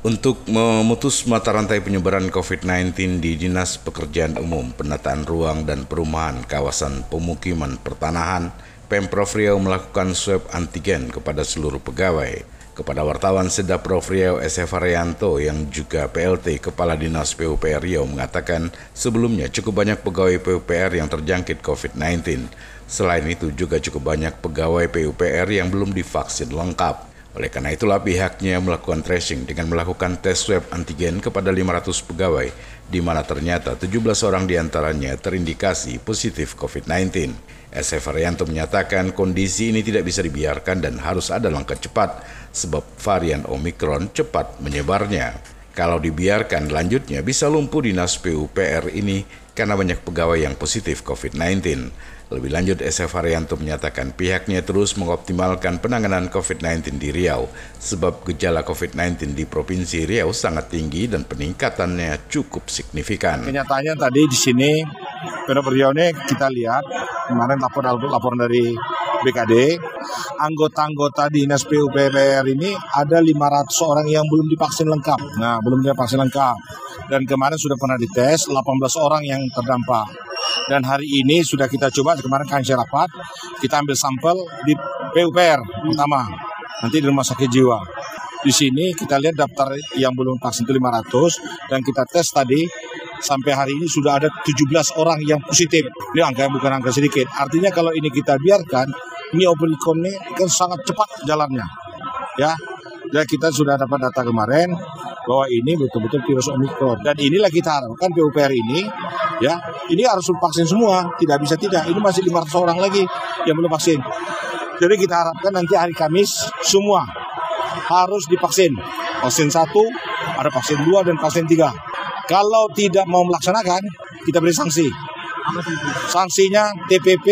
Untuk memutus mata rantai penyebaran COVID-19 di Dinas Pekerjaan Umum, Penataan Ruang dan Perumahan Kawasan Pemukiman Pertanahan, Pemprov Riau melakukan swab antigen kepada seluruh pegawai. Kepada wartawan Sedap Prof Riau SF Arianto yang juga PLT Kepala Dinas PUPR Riau mengatakan sebelumnya cukup banyak pegawai PUPR yang terjangkit COVID-19. Selain itu juga cukup banyak pegawai PUPR yang belum divaksin lengkap. Oleh karena itulah pihaknya melakukan tracing dengan melakukan tes swab antigen kepada 500 pegawai, di mana ternyata 17 orang di antaranya terindikasi positif COVID-19. SF Arianto menyatakan kondisi ini tidak bisa dibiarkan dan harus ada langkah cepat sebab varian Omikron cepat menyebarnya. Kalau dibiarkan lanjutnya bisa lumpuh dinas PUPR ini karena banyak pegawai yang positif COVID-19. Lebih lanjut, SF Haryanto menyatakan pihaknya terus mengoptimalkan penanganan COVID-19 di Riau sebab gejala COVID-19 di Provinsi Riau sangat tinggi dan peningkatannya cukup signifikan. Kenyataannya tadi di sini Pemprov Riau ini kita lihat kemarin lapor laporan dari BKD anggota-anggota dinas PUPR ini ada 500 orang yang belum divaksin lengkap. Nah, belum divaksin lengkap. Dan kemarin sudah pernah dites 18 orang yang terdampak. Dan hari ini sudah kita coba kemarin kami rapat, kita ambil sampel di PUPR pertama, nanti di rumah sakit jiwa. Di sini kita lihat daftar yang belum vaksin itu 500 dan kita tes tadi sampai hari ini sudah ada 17 orang yang positif. Ini angka yang bukan angka sedikit. Artinya kalau ini kita biarkan, ini Omicron ini kan sangat cepat jalannya. Ya, dan kita sudah dapat data kemarin bahwa ini betul-betul virus Omicron. Dan inilah kita harapkan PUPR ini ya ini harus vaksin semua. Tidak bisa tidak ini masih 500 orang lagi yang belum vaksin. Jadi kita harapkan nanti hari Kamis semua harus divaksin. Vaksin satu ada vaksin dua dan vaksin tiga. Kalau tidak mau melaksanakan kita beri sanksi. Sanksinya TPP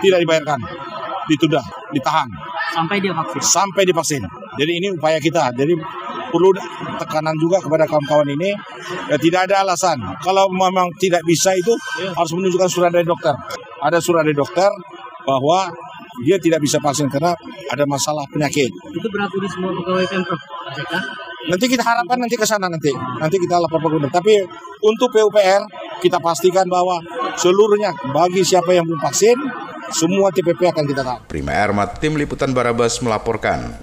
tidak dibayarkan ditunda ditahan sampai dia vaksin sampai divaksin jadi ini upaya kita jadi perlu tekanan juga kepada kawan-kawan ini ya, tidak ada alasan kalau memang tidak bisa itu harus menunjukkan surat dari dokter ada surat dari dokter bahwa dia tidak bisa vaksin karena ada masalah penyakit. Itu berlaku di semua pegawai pemprov. Nanti kita harapkan nanti ke sana nanti. Nanti kita lapor ke gubernur. Tapi untuk PUPR kita pastikan bahwa seluruhnya bagi siapa yang belum vaksin semua TPP akan kita tahu. Prima Ermat, Tim Liputan Barabas melaporkan.